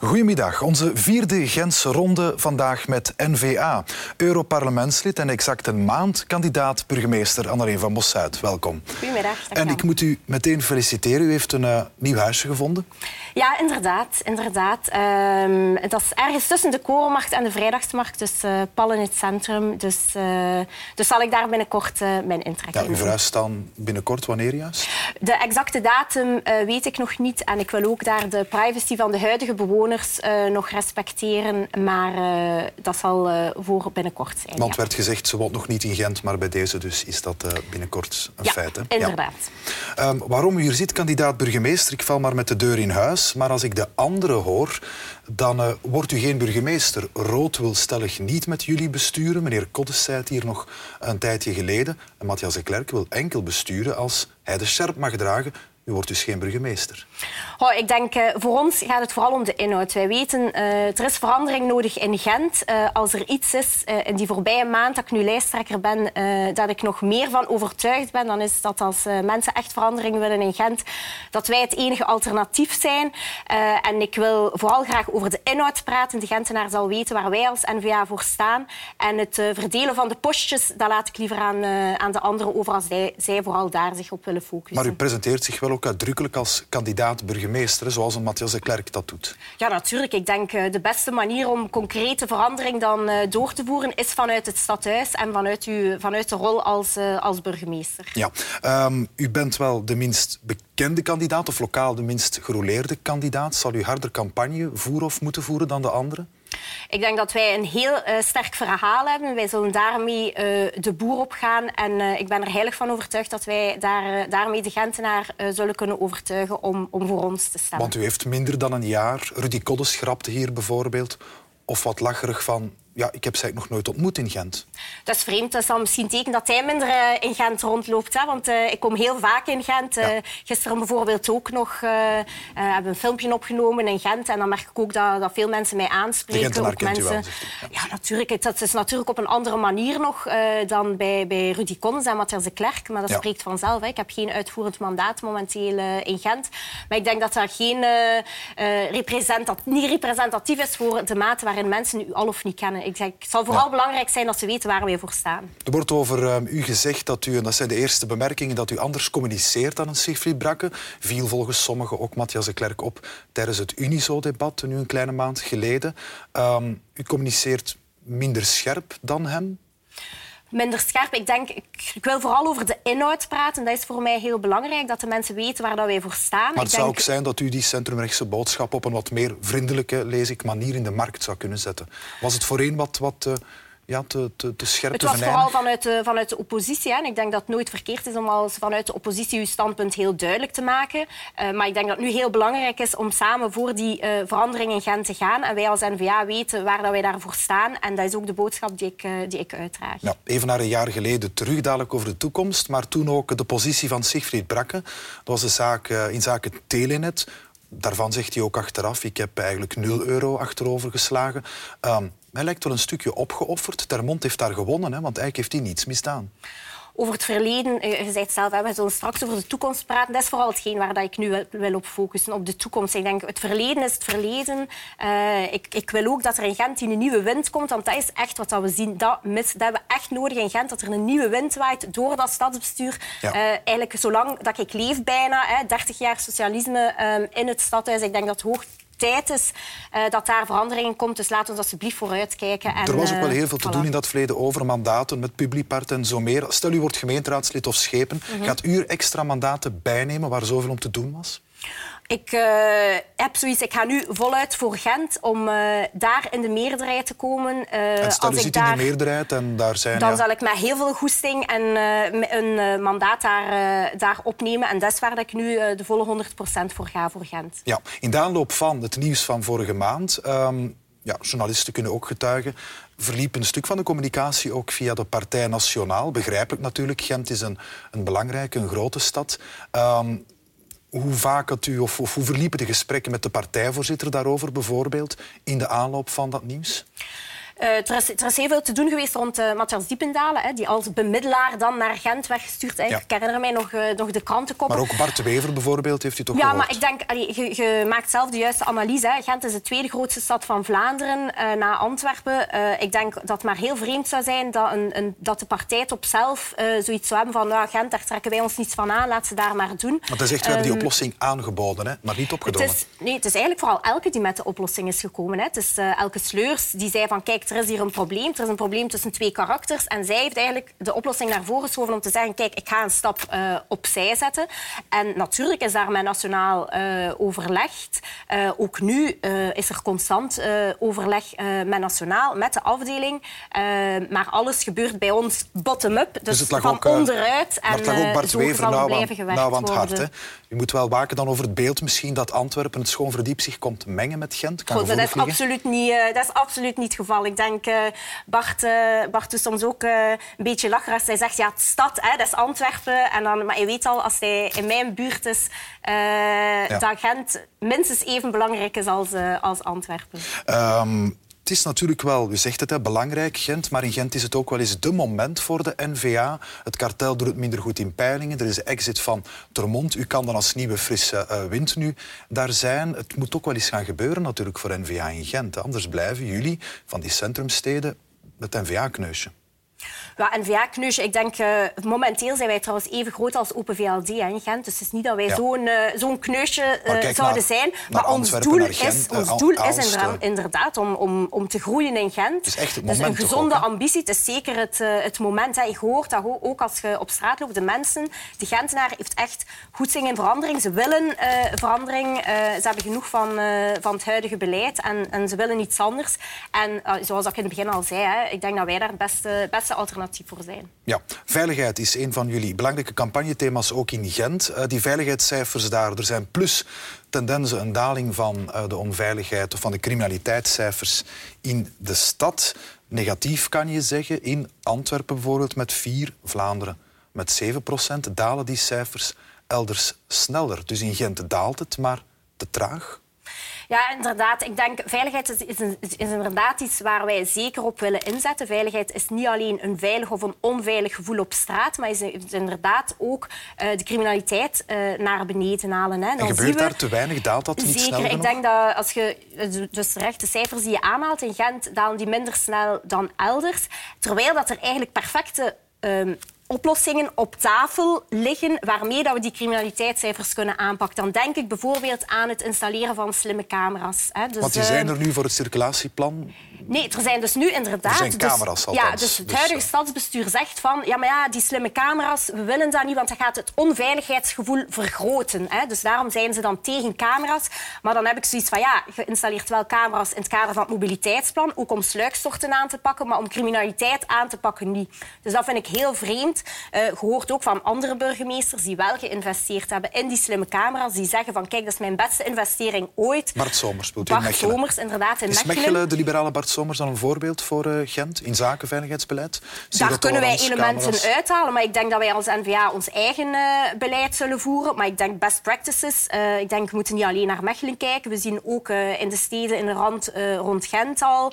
Goedemiddag. Onze vierde Gentse ronde vandaag met NVA. Europarlementslid en exact een maand kandidaat burgemeester Annareen van Bossuit. Welkom. Goedemiddag. En ik moet u meteen feliciteren. U heeft een uh, nieuw huisje gevonden. Ja, inderdaad. inderdaad. Dat is ergens tussen de Korenmarkt en de Vrijdagsmarkt. Dus uh, pal in het centrum. Dus, uh, dus zal ik daar binnenkort mijn intrek ja, U verhuist dan binnenkort. Wanneer juist? De exacte datum weet ik nog niet. En ik wil ook daar de privacy van de huidige bewoners uh, nog respecteren. Maar uh, dat zal uh, voor binnenkort zijn. Want ja. werd gezegd, ze woont nog niet in Gent, maar bij deze dus is dat binnenkort een ja, feit. Hè? inderdaad. Ja. Um, waarom u hier zit, kandidaat burgemeester, ik val maar met de deur in huis. Maar als ik de anderen hoor, dan wordt u geen burgemeester. Rood wil stellig niet met jullie besturen. Meneer Koddes zei het hier nog een tijdje geleden. En Matthias de Klerk wil enkel besturen als hij de sjerp mag dragen u wordt dus geen burgemeester. Oh, ik denk, uh, voor ons gaat het vooral om de inhoud. Wij weten, uh, er is verandering nodig in Gent. Uh, als er iets is in die voorbije maand dat ik nu lijsttrekker ben, dat ik nog meer van overtuigd ben, dan is dat als mensen echt verandering willen in Gent, dat wij het enige alternatief zijn. en ik wil vooral graag over de inhoud praten. De Gentenaar zal weten waar wij als NVA voor staan. En het verdelen van de postjes, dat laat ik liever aan, aan de anderen over als zij, zij vooral daar zich op willen focussen. Maar u presenteert zich wel ook uitdrukkelijk als kandidaat burgemeester, zoals een Matthias de Klerk dat doet. Ja, natuurlijk. Ik denk uh, de beste manier om concrete verandering dan uh, door te voeren is vanuit het stadhuis en vanuit, uw, vanuit de rol als, uh, als burgemeester. Ja, um, u bent wel de minst bekende kandidaat of lokaal de minst gerouleerde kandidaat. Zal u harder campagne voeren of moeten voeren dan de anderen? Ik denk dat wij een heel uh, sterk verhaal hebben. Wij zullen daarmee uh, de boer op gaan. En uh, ik ben er heilig van overtuigd dat wij daar, daarmee de Gentenaar zullen kunnen overtuigen om, om voor ons te stemmen. Want u heeft minder dan een jaar. Rudy Koddes grapte hier bijvoorbeeld. Of wat lacherig van ja, ik heb ze nog nooit ontmoet in Gent. Dat is vreemd. Dat is dan misschien teken dat hij minder uh, in Gent rondloopt. Hè? Want uh, ik kom heel vaak in Gent. Uh, ja. Gisteren bijvoorbeeld ook nog hebben een filmpje opgenomen in Gent. En dan merk ik ook dat, dat veel mensen mij aanspreken. Ook mensen... Wel, ja. ja. natuurlijk. Dat is natuurlijk op een andere manier nog dan bij, bij Rudy Connens en Matthias de Klerk. Maar dat ja. spreekt vanzelf. Hè. Ik heb geen uitvoerend mandaat momenteel in Gent. Maar ik denk dat dat geen representat niet representatief is voor de mate waarin mensen u al of niet kennen. Ik zeg, het zal vooral ja. belangrijk zijn dat ze weten waar we voor staan. Er wordt over um, u gezegd dat u, en dat zijn de eerste bemerkingen, dat u anders communiceert dan een Siegfried Brakke. Viel volgens sommigen ook Matthias de Klerk op tijdens het Unizo-debat, nu een kleine maand geleden. Um, u communiceert minder scherp dan hem minder scherp. Ik denk, ik, wil vooral over de inhoud praten. Dat is voor mij heel belangrijk, dat de mensen weten waar dat wij voor staan. Maar het ik zou denk... ook zijn dat u die centrumrechtse boodschap op een wat meer vriendelijke, lees ik, manier in de markt zou kunnen zetten. Was het voorheen wat... wat uh, ja, te, te, te scherp Het te was vooral vanuit de, vanuit de oppositie. Hè. En ik denk dat het nooit verkeerd is om als vanuit de oppositie uw standpunt heel duidelijk te maken. Uh, maar ik denk dat het nu heel belangrijk is om samen voor die uh, verandering in Gent te gaan. En wij als NVA weten waar dat wij daarvoor staan. En dat is ook de boodschap die ik, uh, die ik uitdraag. Ja, even naar een jaar geleden terug, dadelijk over de toekomst. Maar toen ook de positie van Siegfried Brakke. Dat was de zaak in zaken Telenet. Daarvan zegt hij ook achteraf, ik heb eigenlijk 0 euro achterover geslagen. Um, hij lijkt wel een stukje opgeofferd. Termont heeft daar gewonnen, hè, want eigenlijk heeft hij niets misdaan. Over het verleden, je zei het zelf, we zullen straks over de toekomst praten. Dat is vooral hetgeen waar dat ik nu wil op focussen, op de toekomst. Ik denk, het verleden is het verleden. Uh, ik, ik, wil ook dat er in Gent een nieuwe wind komt, want dat is echt wat we zien. Dat, mis, dat hebben we echt nodig in Gent, dat er een nieuwe wind waait door dat stadsbestuur. Ja. Uh, eigenlijk zolang dat ik leef bijna, hè, 30 jaar socialisme um, in het stadhuis. Ik denk dat het hoog tijd is uh, dat daar verandering komt. Dus laten we alsjeblieft vooruitkijken. En, er was ook wel heel veel te voilà. doen in dat verleden over mandaten met Publipart en zo meer. Stel, u wordt gemeenteraadslid of schepen. Mm -hmm. Gaat u extra mandaten bijnemen waar zoveel om te doen was? Ik uh, heb zoiets, ik ga nu voluit voor Gent om uh, daar in de meerderheid te komen. Uh, en stel, als je ik zit daar, in de meerderheid en daar zijn... Dan ja. zal ik met heel veel goesting en een mandaat daar, daar opnemen. En dat is waar dat ik nu de volle 100% voor ga voor Gent. Ja, in de aanloop van het nieuws van vorige maand... Um, ja, journalisten kunnen ook getuigen verliep een stuk van de communicatie ook via de Partij Nationaal. Begrijpelijk natuurlijk, Gent is een, een belangrijke, een grote stad. Um, hoe vaak had u, of, of, hoe verliepen de gesprekken met de partijvoorzitter daarover bijvoorbeeld in de aanloop van dat nieuws? Uh, er, is, er, is, heel veel te doen geweest rond uh, Matthias Diependalen, hè, die als bemiddelaar dan naar Gent weggestuurd is. Ja. Ik herinner mij nog, uh, nog de krantenkop. Maar ook Bart de Wever bijvoorbeeld heeft u toch ja, gehoord? Maar ik denk, allee, je, je, maakt zelf de juiste analyse. Hè. Gent is de tweede grootste stad van Vlaanderen na Antwerpen. ik denk dat het maar heel vreemd zou zijn dat, een, een, dat de partij op zelf zoiets zou hebben van nou, Gent, daar trekken wij ons niets van aan, laat ze daar maar doen. Maar dat is echt, we hebben die ehm, oplossing aangeboden, hè, maar niet opgedrongen. Het is, nee, het is eigenlijk vooral Elke die met de oplossing is gekomen. Hè. Het is Elke Sleurs die zei van kijk, er is hier een probleem. Er is een probleem tussen twee karakters. En zij heeft eigenlijk de oplossing naar voren geschoven om te zeggen kijk, ik ga een stap uh, opzij zetten. En natuurlijk is daar met nationaal uh, overlegd. Uh, ook nu is er constant overleg met nationaal, met de afdeling. maar alles gebeurt bij ons bottom-up. Dus, dus het lag van ook, onderuit. En, het lag ook Bart Wever nou aan, nou aan het hart. Hè? Je moet wel waken dan over het beeld misschien dat Antwerpen het schoon verdiep zich komt mengen met Gent. Kan Goed, dat, is absoluut niet, dat is absoluut niet het geval. Ik denk, uh, Bart, uh, Bart is soms ook uh, een beetje lachen als hij zegt, ja, het stad, hè, dat is Antwerpen. En dan, maar je weet al, als hij in mijn buurt is, ja. dat Gent minstens even belangrijk is als, als Antwerpen. Um, het is natuurlijk wel, u zegt het, hè, belangrijk Gent, maar in Gent is het ook wel eens de moment voor de N-VA. Het kartel doet het minder goed in peilingen. Er is de exit van Termont. U kan dan als nieuwe frisse uh, wind nu daar zijn. Het moet ook wel eens gaan gebeuren natuurlijk voor N-VA in Gent. Anders blijven jullie van die centrumsteden het N-VA-kneusje. Ja, en VA-kneusje, ik denk, uh, momenteel zijn wij trouwens even groot als Open VLD in Gent. Dus het is niet dat wij ja. zo'n uh, zo'n kneusje uh, zouden zijn. Maar ons doel, is, ons doel is inderdaad om, om, om te groeien in Gent. Is echt het moment dus een gezonde ook, ambitie. Het is zeker het, het moment. Hè. Je hoort dat ook als je op straat loopt. De mensen, de Gentenaar heeft echt goed in verandering. Ze willen verandering. ze hebben genoeg van, van het huidige beleid en, en ze willen iets anders. En zoals ik in het begin al zei, hè, ik denk dat wij daar het beste, beste alternatief voor zijn. Ja, veiligheid is een van jullie belangrijke campagnethema's ook in Gent. Uh, die veiligheidscijfers daar, er zijn plus tendensen een daling van uh, de onveiligheid of van de criminaliteitscijfers in de stad. Negatief kan je zeggen, in Antwerpen bijvoorbeeld met 4, Vlaanderen met 7 procent dalen die cijfers elders sneller. Dus in Gent daalt het, maar te traag. Ja, inderdaad. Ik denk veiligheid is, is, is, inderdaad iets waar wij zeker op willen inzetten. Veiligheid is niet alleen een veilig of een onveilig gevoel op straat, maar is, is inderdaad ook uh, de criminaliteit uh, naar beneden halen. Hè. Dan en gebeurt daar te weinig? Daalt dat niet Zeker. Zeker. Ik denk dat als je dus terecht de cijfers die je aanhaalt in Gent, dalen die minder snel dan elders. Terwijl dat er eigenlijk perfecte um, oplossingen op tafel liggen waarmee dat we die criminaliteitscijfers kunnen aanpakken. Dan denk ik bijvoorbeeld aan het installeren van slimme camera's. Hè. Dus, Want die zijn eh, er nu voor het circulatieplan? Nee, er zijn dus nu inderdaad... Er zijn dus- camera's dus, Ja, dus het huidige dus, stadsbestuur zegt van... Ja, maar ja, die slimme camera's, we willen dat niet, want dat gaat het onveiligheidsgevoel vergroten. Hè. Dus daarom zijn ze dan tegen camera's. Maar dan heb ik zoiets van, ja, je installeert wel camera's in het kader van het mobiliteitsplan, ook om sluikstorten aan te pakken, maar om criminaliteit aan te pakken niet. Dus dat vind ik heel vreemd. Uh, gehoord ook van andere burgemeesters die wel geïnvesteerd hebben in die slimme camera's. Die zeggen van kijk, dat is mijn beste investering ooit. Bart Somers Bart in Mechelen. Somers, inderdaad, in is Mechelen. de liberale Bart Somers dan een voorbeeld voor uh, Gent in zaken veiligheidsbeleid? Daar kunnen wij elementen uithalen, maar ik denk dat wij als NVA ons eigen uh, beleid zullen voeren. Maar ik denk best practices. ik denk we moeten niet alleen naar Mechelen kijken. We zien ook in de steden in de rand rond Gent al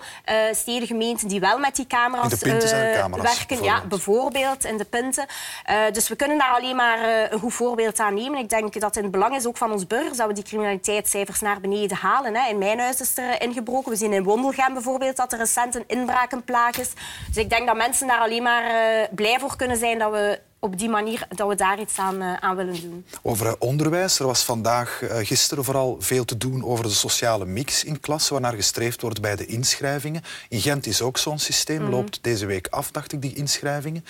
steden, gemeenten die wel met die camera's, in de pinten zijn camera's werken. Ja, bijvoorbeeld in de uh, dus we kunnen daar alleen maar een goed voorbeeld aan nemen. Ik denk dat het in het belang is ook van ons burgers dat we die criminaliteitscijfers naar beneden halen. Hè. In mijn huis is er ingebroken. We zien in Wondelgem bijvoorbeeld dat er recent een inbrakenplaag is. Dus ik denk dat mensen daar alleen maar uh, blij voor kunnen zijn dat we op die manier dat we daar iets aan, uh, aan willen doen. Over onderwijs. Er was vandaag, uh, gisteren vooral veel te doen over de sociale mix in klassen, waarnaar gestreefd wordt bij de inschrijvingen. In Gent is ook zo'n systeem, mm. loopt deze week af, dacht ik, die inschrijvingen.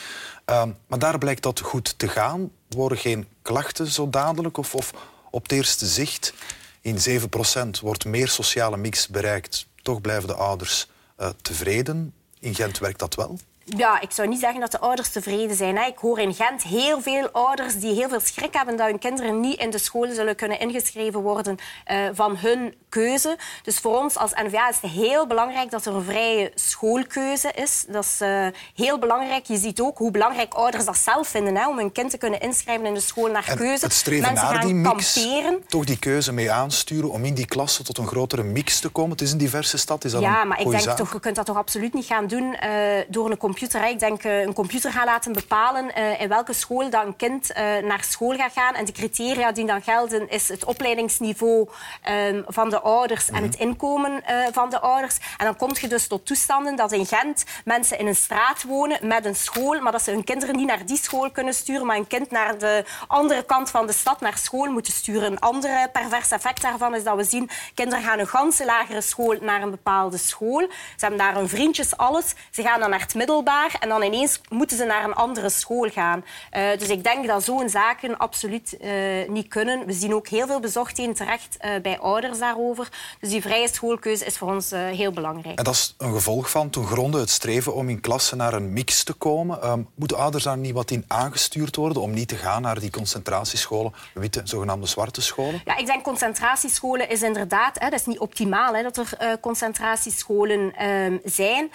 Uh, maar daar blijkt dat goed te gaan. Er worden geen klachten zo dadelijk of, of op het eerste zicht. In 7% wordt meer sociale mix bereikt. Toch blijven de ouders uh, tevreden. In Gent werkt dat wel. Ja, ik zou niet zeggen dat de ouders tevreden zijn. Ik hoor in Gent heel veel ouders die heel veel schrik hebben dat hun kinderen niet in de school zullen kunnen ingeschreven worden uh, van hun keuze. Dus voor ons als NVA is het heel belangrijk dat er een vrije schoolkeuze is. Dat is uh, heel belangrijk. Je ziet ook hoe belangrijk ouders dat zelf vinden hè, om hun kind te kunnen inschrijven in de school naar en keuze. Het streven Mensen naar die mix, kamperen. toch die keuze mee aansturen om in die klasse tot een grotere mix te komen. Het is een diverse stad. Is dat ja, een maar ik denk zaak? toch, je kunt dat toch absoluut niet gaan doen uh, door een computer. Hè. Ik denk uh, een computer gaan laten bepalen uh, in welke school dat een kind naar school gaat gaan. En de criteria die dan gelden is het opleidingsniveau um, van de ouders Mhm. en het inkomen van de ouders. En dan kom je dus tot toestanden dat in Gent mensen in een straat wonen met een school, maar dat ze hun kinderen niet naar die school kunnen sturen, maar een kind naar de andere kant van de stad naar school moeten sturen. Een ander pervers effect daarvan is dat we zien kinderen gaan een ganse lagere school naar een bepaalde school. Ze hebben daar hun vriendjes, alles. Ze gaan dan naar het middelbaar en dan ineens moeten ze naar een andere school gaan. Uh, dus ik denk dat zo'n zaken absoluut uh, niet kunnen. We zien ook heel veel bezorgdheden terecht uh, bij ouders daarover. Dus die vrije schoolkeuze is voor ons heel belangrijk. En dat is een gevolg van ten gronde het streven om in klassen naar een mix te komen. Um, moeten ouders daar niet wat in aangestuurd worden om niet te gaan naar die concentratiescholen, witte, zogenaamde zwarte scholen? Ja, ik denk concentratiescholen is inderdaad, hè, dat is niet optimaal hè, dat er concentratiescholen um, zijn.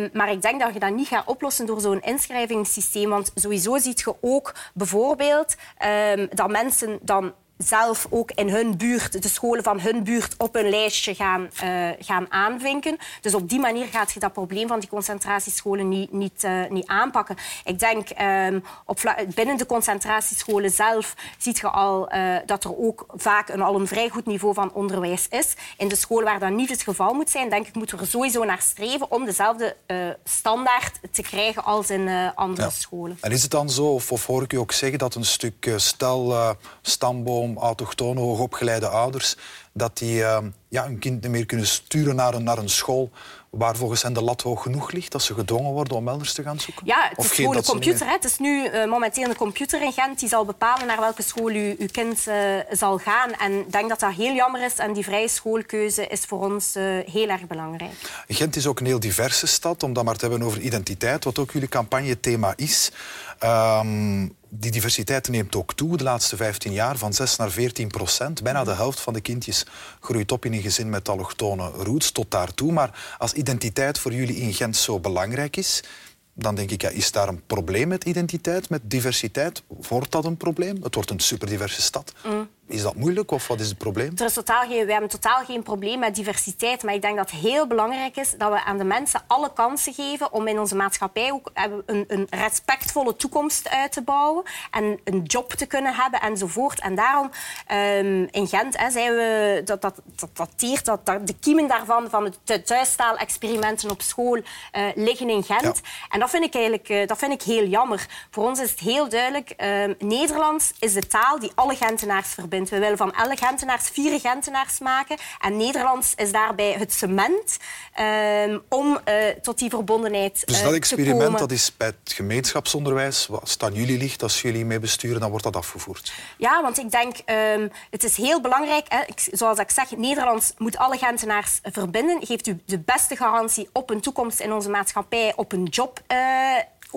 Um, maar ik denk dat je dat niet gaat oplossen door zo'n inschrijvingssysteem. Want sowieso ziet je ook bijvoorbeeld um, dat mensen dan zelf ook in hun buurt, de scholen van hun buurt, op een lijstje gaan, uh, gaan aanvinken. Dus op die manier gaat je dat probleem van die concentratiescholen niet, niet, uh, niet aanpakken. Ik denk, um, op binnen de concentratiescholen zelf ziet je al uh, dat er ook vaak een, al een vrij goed niveau van onderwijs is. In de scholen waar dat niet het geval moet zijn, denk ik, moeten we er sowieso naar streven om dezelfde standaard te krijgen als in andere ja. scholen. En is het dan zo, of, of hoor ik u ook zeggen, dat een stuk stel, stamboom, autochtone, hoogopgeleide ouders, dat die uh, ja, hun kind niet meer kunnen sturen naar een, naar een school waar volgens hen de lat hoog genoeg ligt, dat ze gedwongen worden om elders te gaan zoeken? Ja, het Of is gewoon de computer. meer-. Het is nu uh, momenteel een computer in Gent die zal bepalen naar welke school uw, uw kind uh, zal gaan. En ik denk dat dat heel jammer is. En die vrije schoolkeuze is voor ons uh, heel erg belangrijk. Gent is ook een heel diverse stad, om dat maar te hebben over identiteit, wat ook jullie campagne-thema is. Ehm, die diversiteit neemt ook toe de laatste 15 jaar, van 6 naar 14 procent. Bijna de helft van de kindjes groeit op in een gezin met allochtone roots, tot daartoe. Maar als identiteit voor jullie in Gent zo belangrijk is, dan denk ik, ja, is daar een probleem met identiteit, met diversiteit? Wordt dat een probleem? Het wordt een superdiverse stad. Is dat moeilijk of wat is het probleem? Er is totaal geen, we hebben totaal geen probleem met diversiteit. Maar ik denk dat het heel belangrijk is dat we aan de mensen alle kansen geven om in onze maatschappij ook een, een respectvolle toekomst uit te bouwen. En een job te kunnen hebben enzovoort. En daarom um, in Gent hè, zijn we, dat, dat, dat dat, dat, de kiemen daarvan, van de thuistaalexperimenten op school, uh, liggen in Gent. Ja. En dat vind ik eigenlijk uh, dat vind ik heel jammer. Voor ons is het heel duidelijk, um, Nederlands is de taal die alle Gentenaars verbindt. We willen van alle Gentenaars vier Gentenaars maken. En Nederlands is daarbij het cement um, om uh, tot die verbondenheid Dus dat te experiment komen. dat is bij het gemeenschapsonderwijs, als het aan jullie ligt, als jullie mee besturen, dan wordt dat afgevoerd. Ja, want ik denk, um, het is heel belangrijk. Hè, ik, zoals ik zeg, Nederlands moet alle Gentenaars verbinden. Geeft u de beste garantie op een toekomst in onze maatschappij, op een job.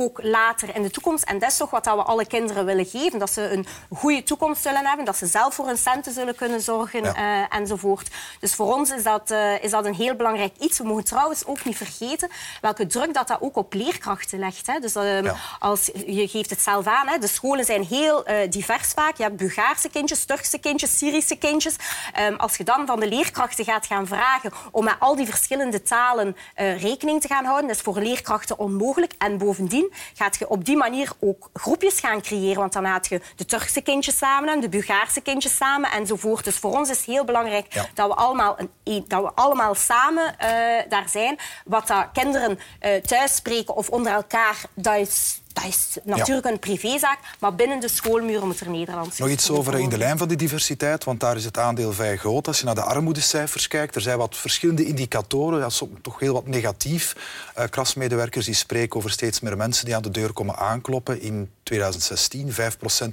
Ook later in de toekomst. En dat is toch wat we alle kinderen willen geven. Dat ze een goede toekomst zullen hebben. Dat ze zelf voor hun centen zullen kunnen zorgen Ja. uh, enzovoort. Dus voor ons is dat, uh, is dat een heel belangrijk iets. We mogen trouwens ook niet vergeten welke druk dat, dat ook op leerkrachten legt. Hè. Dus um, Ja. als, je geeft het zelf aan. Hè. De scholen zijn heel uh, divers vaak. Je hebt Bulgaarse kindjes, Turkse kindjes, Syrische kindjes. Um, als je dan van de leerkrachten gaat gaan vragen om met al die verschillende talen rekening te gaan houden, dat is voor leerkrachten onmogelijk. En bovendien gaat je op die manier ook groepjes gaan creëren. Want dan gaat je de Turkse kindjes samen en de Bulgaarse kindjes samen enzovoort. Dus voor ons is het heel belangrijk Ja. dat, we allemaal een, dat we allemaal samen uh, daar zijn. Wat dat kinderen uh, thuis spreken of onder elkaar, dat is, dat is natuurlijk een privézaak. Maar binnen de schoolmuren moet er Nederlands Nog iets over in de lijn van die diversiteit, want daar is het aandeel vrij groot. Als je naar de armoedecijfers kijkt, er zijn wat verschillende indicatoren, ja, soms toch heel wat negatief. Uh, krasmedewerkers die spreken over steeds meer mensen die aan de deur komen aankloppen. In 2016 5%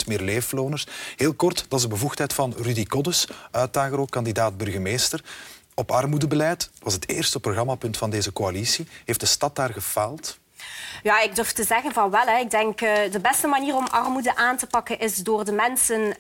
meer leefloners. Heel kort, dat is de bevoegdheid van Rudy Koddes, uitdager ook, kandidaat burgemeester. Op armoedebeleid was het eerste programmapunt van deze coalitie. Heeft de stad daar gefaald? Ja, ik durf te zeggen van wel. Hè. Ik denk uh, de beste manier om armoede aan te pakken is door de mensen uh,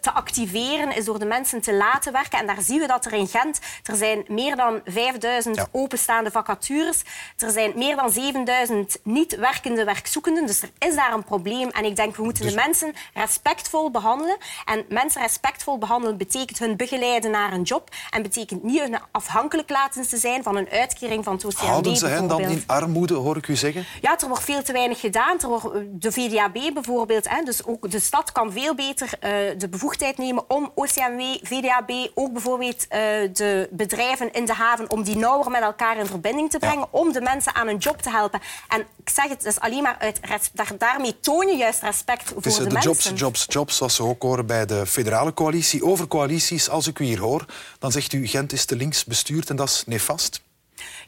te activeren, is door de mensen te laten werken. En daar zien we dat er in Gent, er zijn meer dan 5000 ja. openstaande vacatures. Er zijn meer dan 7000 niet werkende werkzoekenden. Dus er is daar een probleem. En ik denk, we moeten dus... de mensen respectvol behandelen. En mensen respectvol behandelen betekent hun begeleiden naar een job. En betekent niet hun afhankelijk laten te zijn van een uitkering van het OCMW. Houden ze hen dan in armoede, hoor ik u zeggen? Ja, er wordt veel te weinig gedaan. Er wordt, de VDAB bijvoorbeeld, hè, dus ook de stad kan veel beter uh, de bevoegdheid nemen om OCMW, VDAB, ook bijvoorbeeld uh, de bedrijven in de haven, om die nauwer met elkaar in verbinding te brengen, ja. om de mensen aan een job te helpen. En ik zeg het, is alleen maar uit daar, daarmee toon je juist respect voor de, de, de jobs, jobs, jobs, zoals we ook horen bij de federale coalitie. Over coalities, als ik u hier hoor, dan zegt u Gent is te links bestuurd en dat is nefast.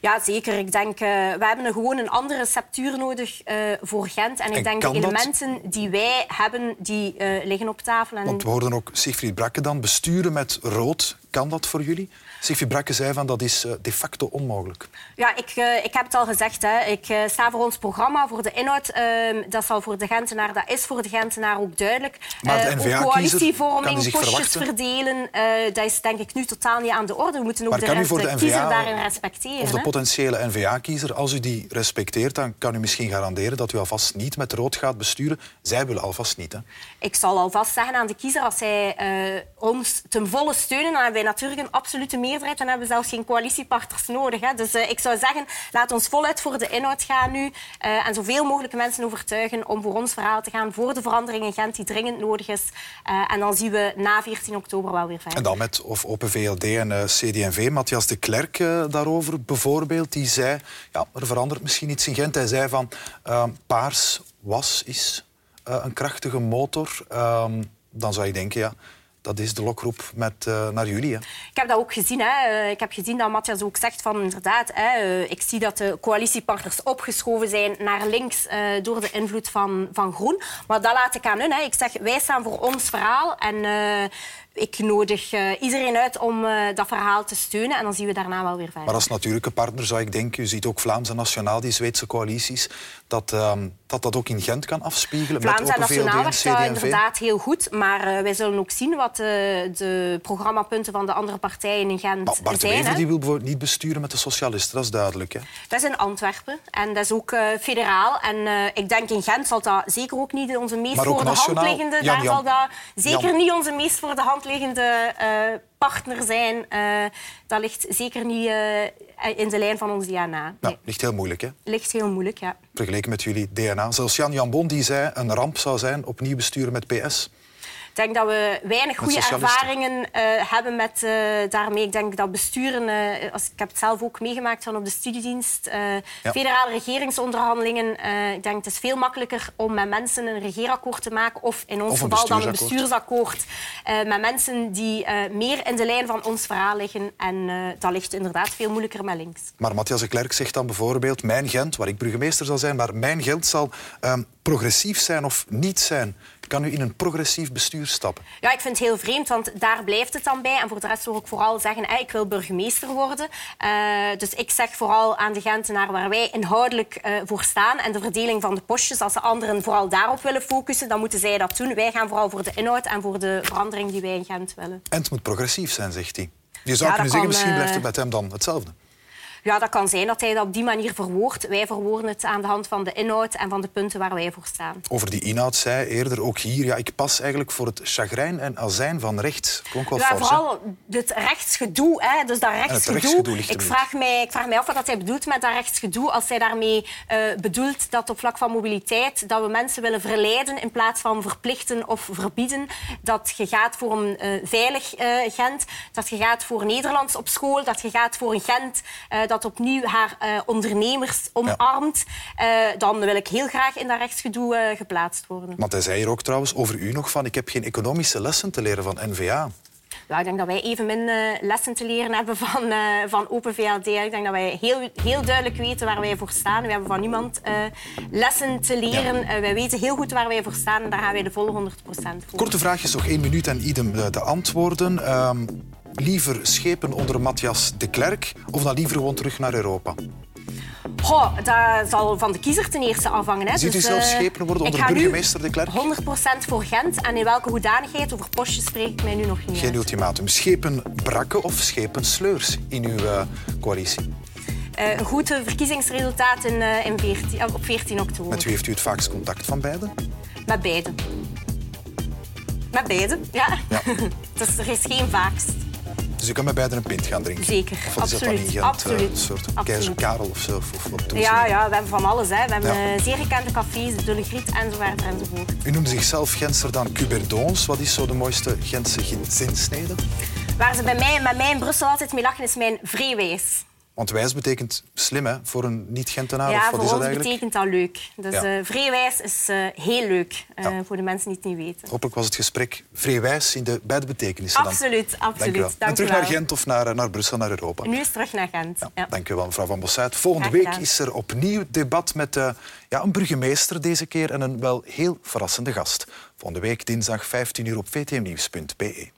Ja, zeker. Ik denk, uh, we hebben gewoon een andere receptuur nodig uh, voor Gent. En ik en denk de elementen dat? die wij hebben, die uh, liggen op tafel. En... Want we hoorden ook Siegfried Brakke dan besturen met rood. Kan dat voor jullie? Siegfried Brakke zei van dat is de facto onmogelijk. Ja, ik, ik heb het al gezegd. Hè. Ik sta voor ons programma, voor de inhoud. Uh, dat zal voor de Gentenaar, dat is voor de Gentenaar ook duidelijk. Maar de NVA coalitievorming, postjes verdelen, dat is denk ik nu totaal niet aan de orde. We moeten ook maar de, voor de kiezer daarin respecteren. Potentiële NVA-kiezer, als u die respecteert, dan kan u misschien garanderen dat u alvast niet met rood gaat besturen. Zij willen alvast niet. Hè? Ik zal alvast zeggen aan de kiezer, als zij ons ten volle steunen, dan hebben wij natuurlijk een absolute meerderheid. Dan hebben we zelfs geen coalitiepartners nodig. Hè. Dus uh, ik zou zeggen, laat ons voluit voor de inhoud gaan nu. Uh, en zoveel mogelijk mensen overtuigen om voor ons verhaal te gaan. Voor de verandering in Gent die dringend nodig is. En dan zien we na 14 oktober wel weer verder. En dan met of Open VLD en CD&V. Matthias de Klerk daarover bijvoorbeeld. Die zei, ja, er verandert misschien iets in Gent. Hij zei van, paars was, is een krachtige motor. Ehm, dan zou je denken, ja dat is de lokroep met, uh, naar jullie. Hè? Ik heb dat ook gezien. Hè. Eh, ik heb gezien dat Matthias ook zegt van inderdaad, hè, uh, ik zie dat de coalitiepartners opgeschoven zijn naar links uh, door de invloed van, van Groen. Maar dat laat ik aan hun. Hè. Ik zeg, wij staan voor ons verhaal en ik nodig iedereen uit om dat verhaal te steunen en dan zien we daarna wel weer verder. Maar als natuurlijke partner zou ik denken, u ziet ook Vlaams en Nationaal, die Zweedse coalities, dat uh, dat, dat ook in Gent kan afspiegelen Vlaams met en Nationaal werkt inderdaad heel goed, maar wij zullen ook zien wat de programmapunten van de andere partijen in Gent maar Bart zijn. Bart die wil bijvoorbeeld niet besturen met de socialisten, dat is duidelijk. Hè? Dat is in Antwerpen en dat is ook federaal. En ik denk in Gent zal dat zeker ook niet onze meest voor de hand liggende... Jan, daar Jan, zal dat zeker Jan. niet onze meest voor de hand liggende uh, partner zijn. Dat ligt zeker niet in de lijn van ons DNA. Nee. Nou, ligt heel moeilijk, hè? Ligt heel moeilijk, ja. Vergeleken met jullie DNA. Zelfs Jan Jambon die zei een ramp zou zijn opnieuw besturen met PS. Ik denk dat we weinig goede ervaringen uh, hebben met uh, daarmee. Ik denk dat besturen, uh, als, ik heb het zelf ook meegemaakt van op de studiedienst, ja. federale regeringsonderhandelingen. ik denk het is veel makkelijker om met mensen een regeerakkoord te maken, of in ons of geval dan een bestuursakkoord, met mensen die meer in de lijn van ons verhaal liggen. En dat ligt inderdaad veel moeilijker met links. Maar Matthias de Klerk zegt dan bijvoorbeeld, mijn Gent, waar ik burgemeester zal zijn, maar mijn Gent zal um, progressief zijn of niet zijn. Kan u in een progressief bestuur stappen? Ja, ik vind het heel vreemd, want daar blijft het dan bij. En voor de rest wil ik vooral zeggen, hey, ik wil burgemeester worden. Uh, dus ik zeg vooral aan de Gentenaar waar wij inhoudelijk uh, voor staan. En de verdeling van de postjes, als de anderen vooral daarop willen focussen, dan moeten zij dat doen. Wij gaan vooral voor de inhoud en voor de verandering die wij in Gent willen. En het moet progressief zijn, zegt hij. Je zou ja, kunnen zeggen, misschien blijft het met hem dan hetzelfde. Ja, dat kan zijn dat hij dat op die manier verwoordt. Wij verwoorden het aan de hand van de inhoud en van de punten waar wij voor staan. Over die inhoud zei eerder ook hier... Ja, ik pas eigenlijk voor het chagrijn en azijn van rechts. Klonk wel ja, fors, vooral het rechtsgedoe. Hè? Dus dat rechtsgedoe. ik, vraag mij, ik vraag mij af wat hij bedoelt met dat rechtsgedoe. Als hij daarmee uh, bedoelt dat op vlak van mobiliteit... dat we mensen willen verleiden in plaats van verplichten of verbieden. Dat je gaat voor een uh, veilig uh, Gent. Dat je gaat voor Nederlands op school. Dat je gaat voor een Gent... dat opnieuw haar uh, ondernemers omarmt, ja. uh, dan wil ik heel graag in dat rechtsgedoe uh, geplaatst worden. Want hij zei hier ook trouwens over u nog van ik heb geen economische lessen te leren van NVA. Ja, ik denk dat wij evenmin lessen te leren hebben van, van Open VLD. Ik denk dat wij heel, heel duidelijk weten waar wij voor staan. We hebben van niemand lessen te leren. Ja. wij weten heel goed waar wij voor staan en daar gaan wij de volle 100% voor. Korte vraagjes, nog één minuut en idem de antwoorden. Liever schepen onder Matthias de Klerk of dan liever gewoon terug naar Europa? Goh, dat zal van de kiezer ten eerste afhangen. Hè. Ziet u Dus, zelf eh, schepen worden onder burgemeester de Klerk? 100% voor Gent. En in welke hoedanigheid over postjes spreek ik mij nu nog niet Geen uit. ultimatum. Schepen brakken of schepen sleurs in uw eh, coalitie? Eh, een goed verkiezingsresultaat in, in 14, eh, op 14 oktober. Met wie heeft u het vaakst contact van beiden? Met beide. Met beide, ja. Ja. dus er is geen vaakst. Dus u kan met beiden een pint gaan drinken? Zeker, Of wat is dat dan absoluut? Eh, absoluut, Een soort absoluut. keizer Karel of zo? Of, wat? Ja, ja, we hebben van alles. Hè. We hebben Ja. eh, zeer gekende cafés, de Griet enzovoort enzovoort. U noemt zichzelf Gentser dan Cuberdons. Wat is zo de mooiste Gentse zinsnede? Waar ze bij mij, met mij in Brussel altijd mee lachen, is mijn vreewijs. Want wijs betekent slim hè, voor een niet-Gentenaar. Ja, of voor is dat ons eigenlijk? betekent dat leuk. Dus Ja. eh, vreewijs is eh, heel leuk, eh, Ja. voor de mensen die het niet weten. Hopelijk was het gesprek vrij wijs in de beide betekenissen. dan. Absoluut, absoluut. Dank u wel. Dank en terug naar Gent of naar, naar Brussel, naar Europa. Nu is terug naar Gent. Ja. Dank u wel, mevrouw Van Bossuit. Volgende week is er opnieuw debat met ja, een burgemeester deze keer en een wel heel verrassende gast. Volgende week dinsdag 15 uur op vtmnieuws.be.